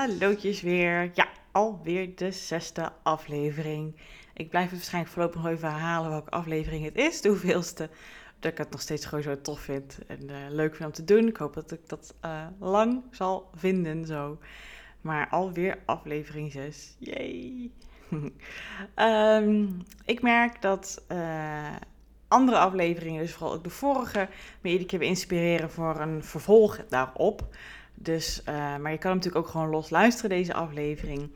Hallootjes weer. Ja, alweer de zesde aflevering. Ik blijf het waarschijnlijk voorlopig nog even herhalen welke aflevering het is, de hoeveelste. Dat ik het nog steeds gewoon zo tof vind en uh, leuk vind om te doen. Ik hoop dat ik dat uh, lang zal vinden zo. Maar alweer aflevering 6. Yay! um, ik merk dat uh, andere afleveringen, dus vooral ook de vorige, me iedere keer inspireren voor een vervolg daarop. Dus, uh, maar je kan natuurlijk ook gewoon los luisteren, deze aflevering.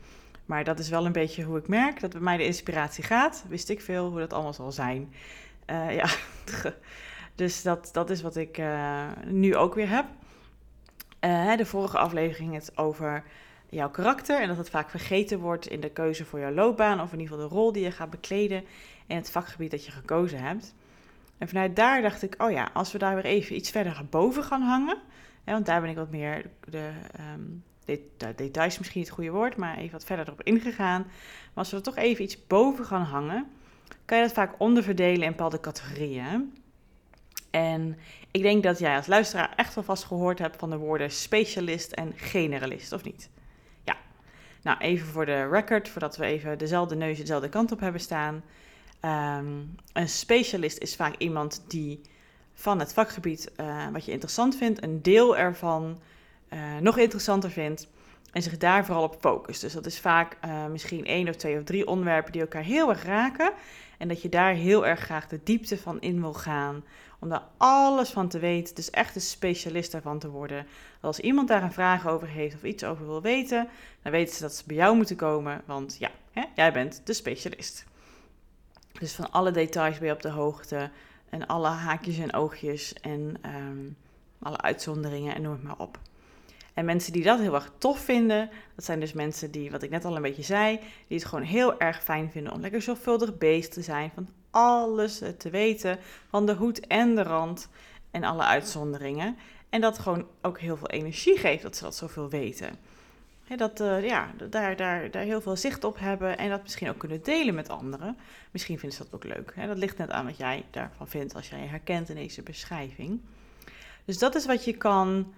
Maar dat is wel een beetje hoe ik merk dat bij mij de inspiratie gaat. Wist ik veel hoe dat allemaal zal zijn. Uh, ja, dus dat, dat is wat ik uh, nu ook weer heb. de vorige aflevering het over jouw karakter en dat het vaak vergeten wordt in de keuze voor jouw loopbaan of in ieder geval de rol die je gaat bekleden in het vakgebied dat je gekozen hebt. En vanuit daar dacht ik, oh ja, als we daar weer even iets verder boven gaan hangen, want daar ben ik wat meer de de, details misschien het goede woord, maar even wat verder erop ingegaan. Maar als we er toch even iets boven gaan hangen, kan je dat vaak onderverdelen in bepaalde categorieën. En ik denk dat jij als luisteraar echt wel vast gehoord hebt van de woorden specialist en generalist, of niet? Ja. Nou, even voor de record, voordat we even dezelfde neus dezelfde kant op hebben staan. Um, een specialist is vaak iemand die van het vakgebied uh, wat je interessant vindt, een deel ervan uh, nog interessanter vindt en zich daar vooral op focust. Dus dat is vaak uh, misschien één of twee of drie onderwerpen die elkaar heel erg raken en dat je daar heel erg graag de diepte van in wil gaan, om daar alles van te weten, dus echt een specialist daarvan te worden. Als iemand daar een vraag over heeft of iets over wil weten, dan weten ze dat ze bij jou moeten komen, want ja, hè, jij bent de specialist. Dus van alle details ben je op de hoogte en alle haakjes en oogjes en um, alle uitzonderingen en noem het maar op. En mensen die dat heel erg tof vinden, dat zijn dus mensen die, wat ik net al een beetje zei, die het gewoon heel erg fijn vinden om lekker zorgvuldig bezig te zijn, van alles te weten, van de hoed en de rand en alle uitzonderingen. En dat gewoon ook heel veel energie geeft dat ze dat zoveel weten. Dat uh, ja, daar, daar, daar heel veel zicht op hebben en dat misschien ook kunnen delen met anderen. Misschien vinden ze dat ook leuk. Dat ligt net aan wat jij daarvan vindt als jij je herkent in deze beschrijving. Dus dat is wat je kan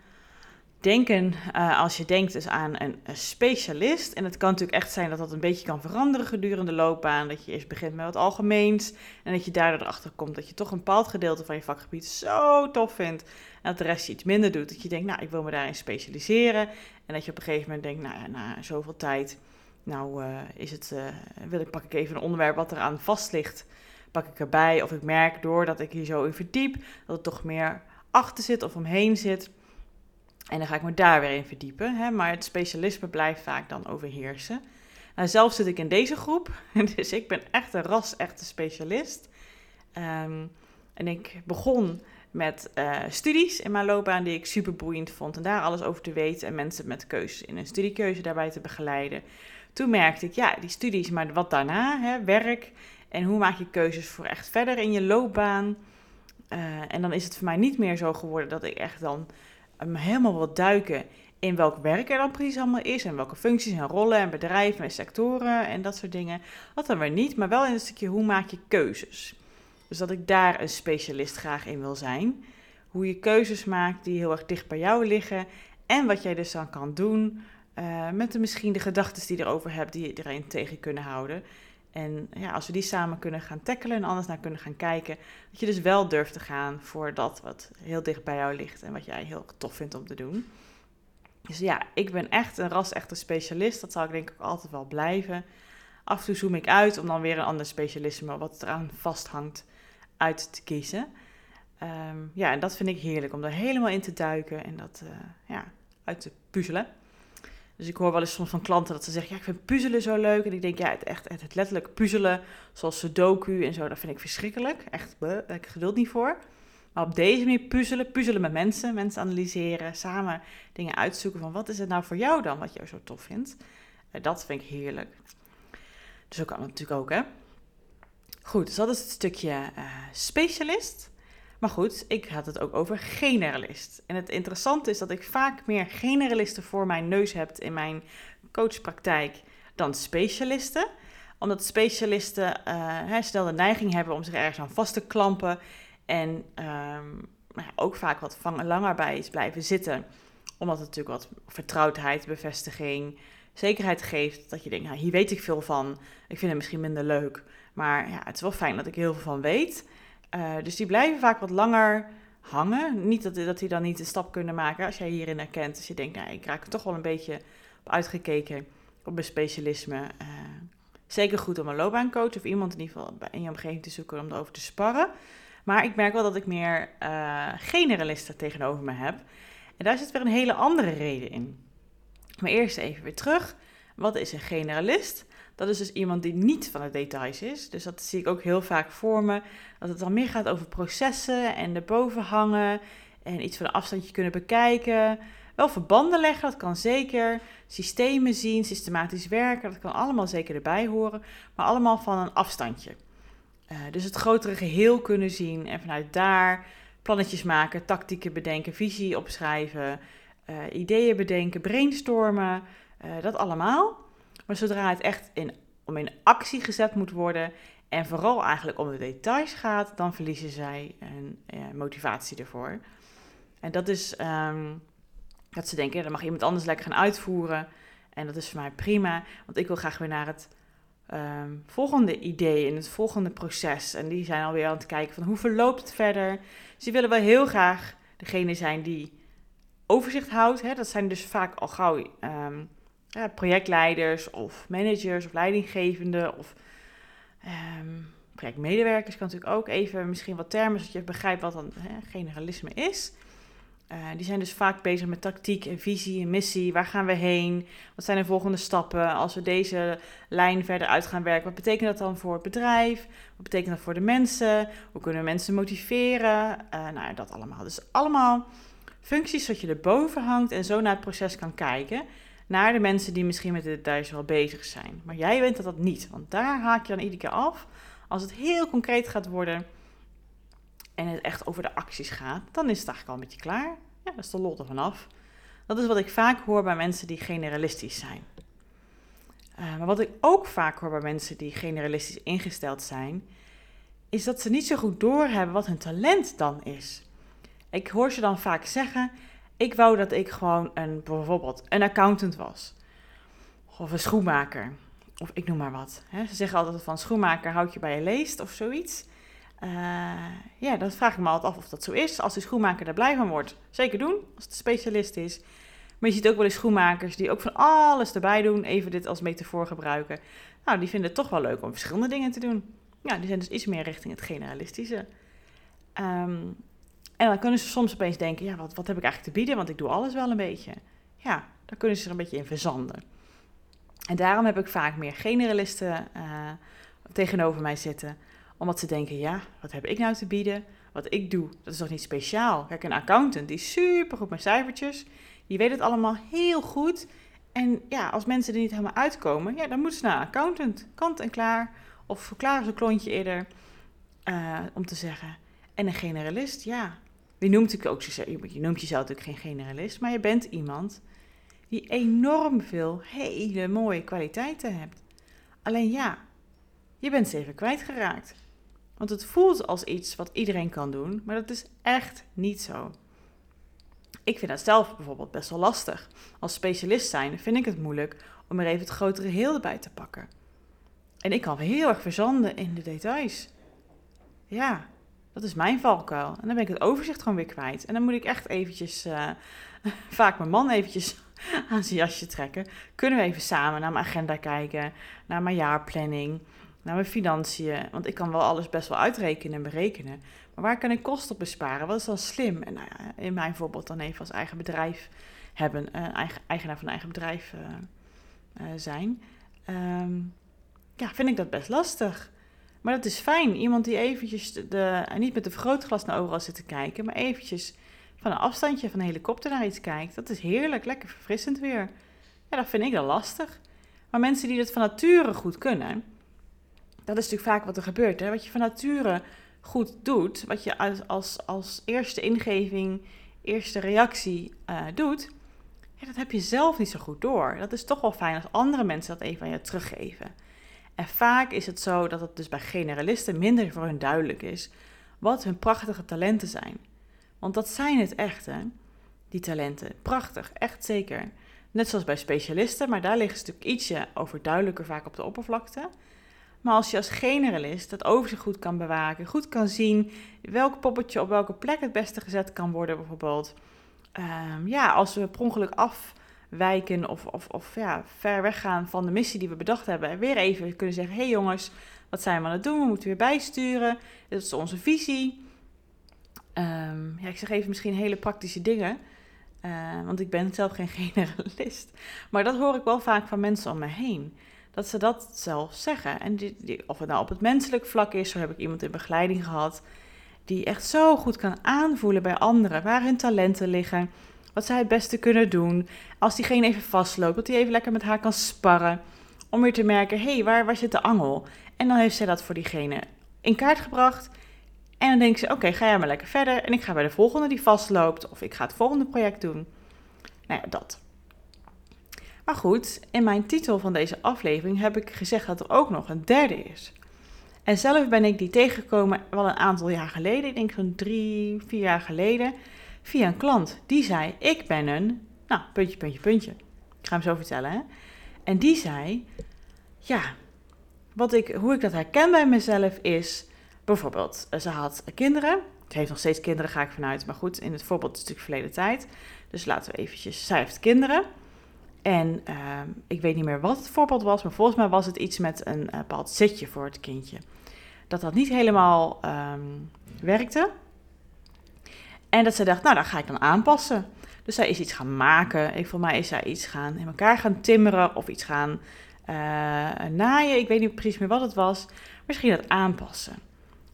denken uh, als je denkt dus aan een, specialist. En het kan natuurlijk echt zijn dat dat een beetje kan veranderen gedurende de loopbaan. Dat je eerst begint met wat algemeens. En dat je daardoor erachter komt dat je toch een bepaald gedeelte van je vakgebied zo tof vindt. En dat de rest je iets minder doet. Dat je denkt, nou, ik wil me daarin specialiseren. En dat je op een gegeven moment denkt, nou ja, na zoveel tijd, nou uh, is het, uh, wil ik, pak ik even een onderwerp wat eraan vast ligt, pak ik erbij. Of ik merk doordat ik hier zo in verdiep, dat het toch meer achter zit of omheen zit. En dan ga ik me daar weer in verdiepen. Hè? Maar het specialisme blijft vaak dan overheersen. Nou, zelf zit ik in deze groep, dus ik ben echt een ras-echte specialist. Um, en ik begon met uh, studies in mijn loopbaan die ik super boeiend vond. En daar alles over te weten en mensen met keuzes in een studiekeuze daarbij te begeleiden. Toen merkte ik, ja, die studies, maar wat daarna, hè, werk en hoe maak je keuzes voor echt verder in je loopbaan. Uh, en dan is het voor mij niet meer zo geworden dat ik echt dan helemaal wil duiken in welk werk er dan precies allemaal is en welke functies en rollen en bedrijven en sectoren en dat soort dingen. Dat dan weer niet, maar wel in een stukje hoe maak je keuzes. Dus dat ik daar een specialist graag in wil zijn. Hoe je keuzes maakt die heel erg dicht bij jou liggen. En wat jij dus dan kan doen uh, met de, misschien de gedachten die je erover hebt, die je erin tegen kunnen houden. En ja, als we die samen kunnen gaan tackelen en anders naar kunnen gaan kijken, dat je dus wel durft te gaan voor dat wat heel dicht bij jou ligt en wat jij heel tof vindt om te doen. Dus ja, ik ben echt een ras-echte specialist. Dat zal ik denk ik ook altijd wel blijven. Af en toe zoom ik uit om dan weer een ander specialisme wat eraan vasthangt uit te kiezen. Um, ja, en dat vind ik heerlijk om er helemaal in te duiken en dat uh, ja, uit te puzzelen. Dus ik hoor wel eens soms van klanten dat ze zeggen: Ja, ik vind puzzelen zo leuk. En ik denk: Ja, het, echt, het, letterlijk puzzelen, zoals Sudoku en zo, dat vind ik verschrikkelijk. Echt, heb ik geduld niet voor. Maar op deze manier puzzelen, puzzelen met mensen, mensen analyseren, samen dingen uitzoeken van wat is het nou voor jou dan, wat je zo tof vindt. Uh, dat vind ik heerlijk. Dus ook kan het natuurlijk ook, hè. Goed, dus dat is het stukje uh, specialist. Maar goed, ik had het ook over generalist. En het interessante is dat ik vaak meer generalisten voor mijn neus heb in mijn coachpraktijk dan specialisten. Omdat specialisten uh, snel de neiging hebben om zich ergens aan vast te klampen. En um, ook vaak wat langer bij is blijven zitten. Omdat het natuurlijk wat vertrouwdheid, bevestiging, zekerheid geeft. Dat je denkt, nou, hier weet ik veel van. Ik vind het misschien minder leuk. Maar ja, het is wel fijn dat ik heel veel van weet. Uh, dus die blijven vaak wat langer hangen. Niet dat, dat die dan niet een stap kunnen maken als jij hierin herkent. Dus je denkt, nou, ik raak er toch wel een beetje op uitgekeken op mijn specialisme. Uh, zeker goed om een loopbaancoach of iemand in ieder geval in je omgeving te zoeken om erover te sparren. Maar ik merk wel dat ik meer uh, generalisten tegenover me heb. En daar zit weer een hele andere reden in. Maar eerst even weer terug. Wat is een generalist? Dat is dus iemand die niet van de details is. Dus dat zie ik ook heel vaak voor me. Dat het dan meer gaat over processen en erboven hangen. En iets van een afstandje kunnen bekijken. Wel verbanden leggen, dat kan zeker. Systemen zien, systematisch werken, dat kan allemaal zeker erbij horen. Maar allemaal van een afstandje. Uh, dus het grotere geheel kunnen zien en vanuit daar plannetjes maken, tactieken bedenken, visie opschrijven, uh, ideeën bedenken, brainstormen, uh, dat allemaal. Maar zodra het echt in, om in actie gezet moet worden en vooral eigenlijk om de details gaat, dan verliezen zij een motivatie ervoor. En dat is um, dat ze denken, dan mag iemand anders lekker gaan uitvoeren. En dat is voor mij prima, want ik wil graag weer naar het um, volgende idee in het volgende proces. En die zijn alweer aan het kijken van hoe verloopt het verder. Ze willen wel heel graag degene zijn die overzicht houdt. Hè. Dat zijn dus vaak al gauw um, projectleiders of managers of leidinggevenden of um, projectmedewerkers kan natuurlijk ook even misschien wat termen zodat je begrijpt wat dan hè, generalisme is. Uh, die zijn dus vaak bezig met tactiek en visie en missie. Waar gaan we heen? Wat zijn de volgende stappen als we deze lijn verder uit gaan werken? Wat betekent dat dan voor het bedrijf? Wat betekent dat voor de mensen? Hoe kunnen we mensen motiveren? Uh, nou dat allemaal. Dus allemaal functies dat je erboven hangt en zo naar het proces kan kijken. Naar de mensen die misschien met de details wel bezig zijn. Maar jij weet dat dat niet, want daar haak je dan iedere keer af. Als het heel concreet gaat worden en het echt over de acties gaat, dan is het eigenlijk al een beetje klaar. Ja, dat is de lol er vanaf. Dat is wat ik vaak hoor bij mensen die generalistisch zijn. Uh, maar wat ik ook vaak hoor bij mensen die generalistisch ingesteld zijn, is dat ze niet zo goed doorhebben wat hun talent dan is. Ik hoor ze dan vaak zeggen: Ik wou dat ik gewoon een, bijvoorbeeld een accountant was. Of een schoenmaker. Of ik noem maar wat. Ze zeggen altijd van schoenmaker houd je bij je leest of zoiets. Uh, ja, dat vraag ik me altijd af of dat zo is. Als de schoenmaker daar blij van wordt, zeker doen, als het een specialist is. Maar je ziet ook wel eens schoenmakers die ook van alles erbij doen, even dit als metafoor gebruiken. Nou, die vinden het toch wel leuk om verschillende dingen te doen. Ja, die zijn dus iets meer richting het generalistische. Um, en dan kunnen ze soms opeens denken, ja, wat, wat heb ik eigenlijk te bieden? Want ik doe alles wel een beetje. Ja, daar kunnen ze er een beetje in verzanden. En daarom heb ik vaak meer generalisten uh, tegenover mij zitten omdat ze denken, ja, wat heb ik nou te bieden? Wat ik doe, dat is toch niet speciaal? Kijk, een accountant, die super goed met cijfertjes. Die weet het allemaal heel goed. En ja, als mensen er niet helemaal uitkomen, ja, dan moeten ze naar een accountant. Kant en klaar. Of verklaren ze een klontje eerder. Uh, om te zeggen. En een generalist, ja. Wie noemt ook je noemt jezelf natuurlijk geen generalist, maar je bent iemand die enorm veel hele mooie kwaliteiten hebt. Alleen ja, je bent ze even kwijtgeraakt. Want het voelt als iets wat iedereen kan doen, maar dat is echt niet zo. Ik vind dat zelf bijvoorbeeld best wel lastig. Als specialist zijn vind ik het moeilijk om er even het grotere heel erbij te pakken. En ik kan heel erg verzanden in de details. Ja, dat is mijn valkuil. En dan ben ik het overzicht gewoon weer kwijt. En dan moet ik echt eventjes, uh, vaak mijn man eventjes aan zijn jasje trekken. Kunnen we even samen naar mijn agenda kijken, naar mijn jaarplanning naar mijn financiën. Want ik kan wel alles best wel uitrekenen en berekenen. Maar waar kan ik kosten op besparen? Wat is dan slim? En nou in mijn voorbeeld dan even als eigen bedrijf hebben, uh, eigen, eigenaar van een eigen bedrijf uh, zijn. Um, ja, vind ik dat best lastig. Maar dat is fijn. Iemand die eventjes de, niet met een vergrootglas naar overal zit te kijken, maar eventjes van een afstandje van een helikopter naar iets kijkt. Dat is heerlijk, lekker verfrissend weer. Ja, dat vind ik dan lastig. Maar mensen die dat van nature goed kunnen, dat is natuurlijk vaak wat er gebeurt. Hè? Wat je van nature goed doet, wat je als, als, eerste ingeving, eerste reactie uh, doet, ja, dat heb je zelf niet zo goed door. Dat is toch wel fijn als andere mensen dat even aan je teruggeven. En vaak is het zo dat het dus bij generalisten minder voor hun duidelijk is wat hun prachtige talenten zijn. Want dat zijn het echt, hè? die talenten. Prachtig, echt zeker. Net zoals bij specialisten, maar daar liggen ze natuurlijk ietsje overduidelijker vaak op de oppervlakte. Maar als je als generalist dat overzicht goed kan bewaken, goed kan zien welk poppetje op welke plek het beste gezet kan worden, bijvoorbeeld. Ehm, ja, als we per ongeluk afwijken of, of, of ja, ver weggaan van de missie die we bedacht hebben, en weer even kunnen zeggen: hé hey jongens, wat zijn we aan het doen? We moeten weer bijsturen. Dit is onze visie. Ehm, ja, ik zeg even misschien hele praktische dingen. Uh, want ik ben zelf geen generalist. Maar dat hoor ik wel vaak van mensen om me heen. Dat ze dat zelf zeggen. En die, die, of het nou op het menselijk vlak is, zo heb ik iemand in begeleiding gehad. Die echt zo goed kan aanvoelen bij anderen waar hun talenten liggen. Wat zij het beste kunnen doen. Als diegene even vastloopt, dat hij even lekker met haar kan sparren. Om weer te merken, hé, hey, waar, waar zit de angel? En dan heeft zij dat voor diegene in kaart gebracht. En dan denkt ze, oké, ga jij maar lekker verder. En ik ga bij de volgende die vastloopt. Of ik ga het volgende project doen. Nou ja, dat. Maar goed, in mijn titel van deze aflevering heb ik gezegd dat er ook nog een derde is. En zelf ben ik die tegengekomen wel een aantal jaar geleden. Ik denk zo'n drie, vier jaar geleden. Via een klant. Die zei, ik ben een... Nou, puntje, puntje, puntje. Ik ga hem zo vertellen, hè. En die zei, ja, wat ik, hoe ik dat herken bij mezelf is bijvoorbeeld, eh, ze had kinderen. Ze heeft nog steeds kinderen, ga ik vanuit. Maar goed, in het voorbeeld is het natuurlijk verleden tijd. Dus laten we eventjes, zij heeft kinderen. En ehm, ik weet niet meer wat het voorbeeld was, maar volgens mij was het iets met een uh, bepaald zetje voor het kindje. Dat dat niet helemaal ehm, werkte. En dat ze dacht, nou, dan ga ik dan aanpassen. Dus zij is iets gaan maken. Ik, voor mij is zij iets gaan in elkaar gaan timmeren of iets gaan uh, naaien. Ik weet niet precies meer wat het was. Misschien dat aanpassen.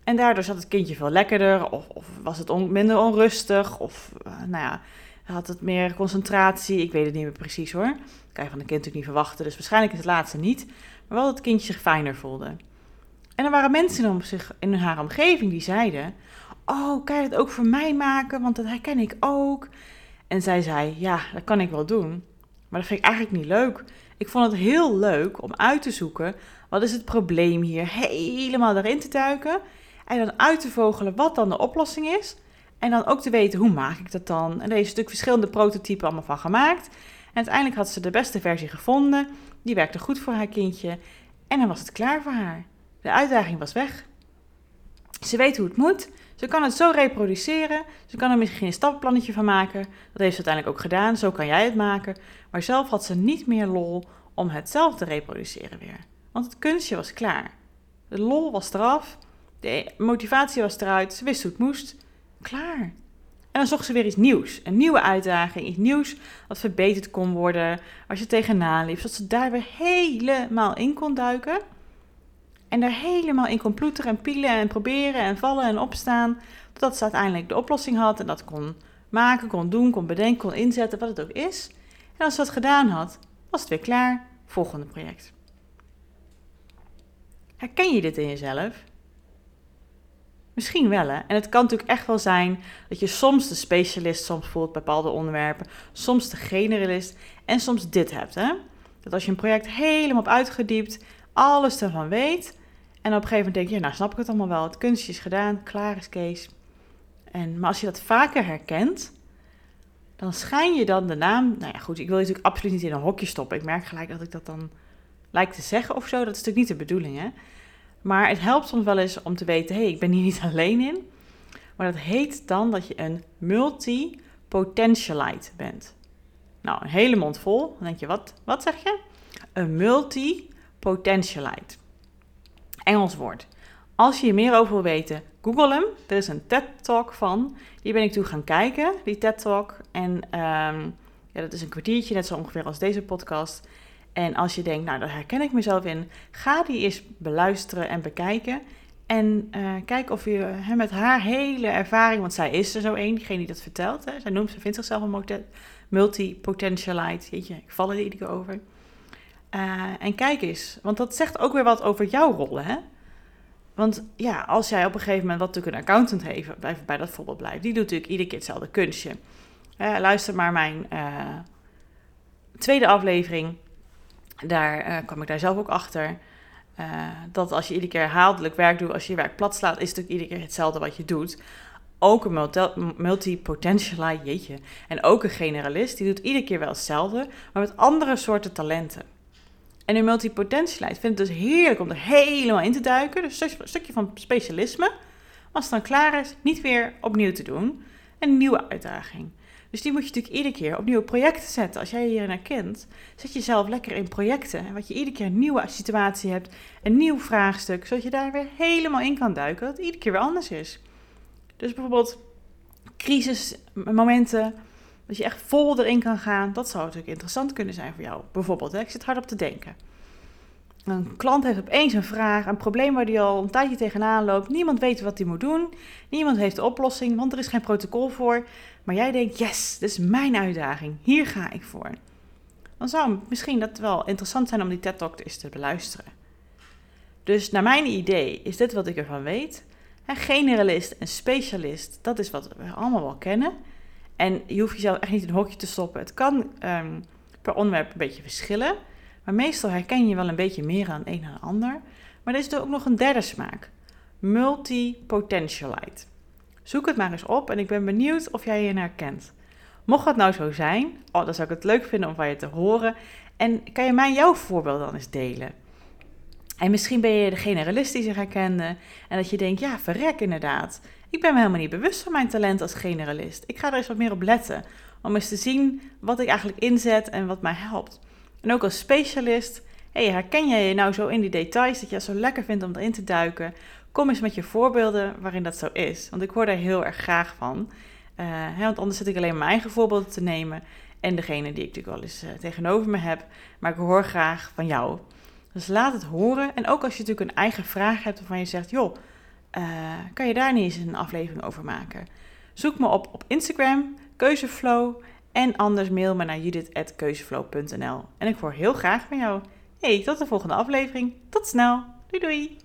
En daardoor zat het kindje veel lekkerder, of, was het minder onrustig, of uh, nou ja, had het meer concentratie. Ik weet het niet meer precies hoor. Dat kan je van een kind natuurlijk niet verwachten, dus waarschijnlijk is het laatste niet. Maar wel dat het kindje zich fijner voelde. En er waren mensen in, zich, in haar omgeving die zeiden: Oh, kan je het ook voor mij maken? Want dat herken ik ook. En zij zei: Ja, dat kan ik wel doen. Maar dat vind ik eigenlijk niet leuk. Ik vond het heel leuk om uit te zoeken wat is het probleem hier, helemaal erin te duiken en dan uit te vogelen wat dan de oplossing is. En dan ook te weten hoe maak ik dat dan. En er is natuurlijk verschillende prototypen allemaal van gemaakt. En uiteindelijk had ze de beste versie gevonden. Die werkte goed voor haar kindje. En dan was het klaar voor haar. De uitdaging was weg. Ze weet hoe het moet. Ze kan het zo reproduceren. Ze kan er misschien een stappenplannetje van maken. Dat heeft ze uiteindelijk ook gedaan. Zo kan jij het maken. Maar zelf had ze niet meer lol om het zelf te reproduceren weer. Want het kunstje was klaar. De lol was eraf. De motivatie was eruit, ze wist hoe het moest. Klaar. En dan zocht ze weer iets nieuws. Een nieuwe uitdaging, iets nieuws wat verbeterd kon worden. Als je tegenaan liep, zodat ze daar weer helemaal in kon duiken. En daar helemaal in kon ploeteren en pielen en proberen en vallen en opstaan. Totdat ze uiteindelijk de oplossing had en dat kon maken, kon doen, kon bedenken, kon inzetten, wat het ook is. En als ze dat gedaan had, was het weer klaar. Volgende project. Herken je dit in jezelf? Misschien wel, hè. En het kan natuurlijk echt wel zijn dat je soms de specialist soms voelt bij bepaalde onderwerpen, soms de generalist en soms dit hebt, hè. Dat als je een project helemaal hebt uitgediept, alles ervan weet en op een gegeven moment denk je, nou snap ik het allemaal wel, het kunstje is gedaan, klaar is Kees. En, maar als je dat vaker herkent, dan schijn je dan de naam, nou ja goed, ik wil je natuurlijk absoluut niet in een hokje stoppen. Ik merk gelijk dat ik dat dan lijkt te zeggen of zo, dat is natuurlijk niet de bedoeling, hè. Maar het helpt soms wel eens om te weten, hé, hey, ik ben hier niet alleen in. Maar dat heet dan dat je een multi-potentialite bent. Nou, een hele mond vol. Dan denk je, wat, wat zeg je? Een multi-potentialite. Engels woord. Als je hier meer over wil weten, google hem. Er is een TED-talk van. Die ben ik toen gaan kijken, die TED-talk. En um, ja, dat is een kwartiertje, net zo ongeveer als deze podcast. En als je denkt, nou, daar herken ik mezelf in, ga die eens beluisteren en bekijken. En uh, kijk of je hè, met haar hele ervaring, want zij is er zo één, diegene die dat vertelt. Hè, zij noemt, ze vindt zichzelf een multi-potentialite. Jeetje, ik val er iedere over. Uh, en kijk eens, want dat zegt ook weer wat over jouw rollen, hè? Want ja, als jij op een gegeven moment, wat natuurlijk een accountant heeft, bij, bij dat voorbeeld blijft, die doet natuurlijk iedere keer hetzelfde kunstje. Uh, luister maar mijn tweede aflevering daar kwam ik daar zelf ook achter. Dat als je iedere keer herhaaldelijk werk doet, als je je werk plat slaat, is het natuurlijk iedere keer hetzelfde wat je doet. ook een multi-potentialite, jeetje, en ook een generalist, die doet iedere keer wel hetzelfde, maar met andere soorten talenten. En een multipotentialite vindt het dus heerlijk om er helemaal in te duiken, dus een stukje van specialisme, als het dan klaar is, niet weer opnieuw te doen. Een nieuwe uitdaging. Dus die moet je natuurlijk iedere keer op nieuwe projecten zetten. Als jij hier naar kent, zet jezelf lekker in projecten. En wat je iedere keer een nieuwe situatie hebt, een nieuw vraagstuk, zodat je daar weer helemaal in kan duiken, dat iedere keer weer anders is. Dus bijvoorbeeld crisismomenten, dat je echt vol erin kan gaan, dat zou natuurlijk interessant kunnen zijn voor jou. Bijvoorbeeld, ik zit hard op te denken. Een klant heeft opeens een vraag, een probleem waar hij al een tijdje tegenaan loopt. Niemand weet wat hij moet doen. Niemand heeft de oplossing, want er is geen protocol voor. Maar jij denkt, yes, dit is mijn uitdaging. Hier ga ik voor. Dan zou misschien dat wel interessant zijn om die TED Talk eens te beluisteren. Dus naar mijn idee is dit wat ik ervan weet. generalist en specialist, dat is wat we allemaal wel kennen. En je hoeft jezelf echt niet in een hokje te stoppen. Het kan ehm, per onderwerp een beetje verschillen. Maar meestal herken je wel een beetje meer aan een dan ander. Maar er is er ook nog een derde smaak. Multi-potentialite. Zoek het maar eens op en ik ben benieuwd of jij je herkent. Mocht dat nou zo zijn, oh, dan zou ik het leuk vinden om van je te horen. En kan je mij jouw voorbeeld dan eens delen? En misschien ben je de generalist die zich herkende en dat je denkt, ja, verrek inderdaad. Ik ben me helemaal niet bewust van mijn talent als generalist. Ik ga er eens wat meer op letten, om eens te zien wat ik eigenlijk inzet en wat mij helpt. En ook als specialist, herken jij je nou zo in die details dat je het zo lekker vindt om erin te duiken? Kom eens met je voorbeelden waarin dat zo is. Want ik hoor daar heel erg graag van. Hè, want anders zit ik alleen mijn eigen voorbeelden te nemen. En degene die ik natuurlijk wel eens uh, tegenover me heb. Maar ik hoor graag van jou. Dus laat het horen. En ook als je natuurlijk een eigen vraag hebt waarvan je zegt: joh, uh, kan je daar niet eens een aflevering over maken? Zoek me op op Instagram, Keuzeflow. En anders mail me naar judith.keuzeflow.nl. En ik hoor heel graag van jou. Hey, tot de volgende aflevering. Tot snel. Doei doei.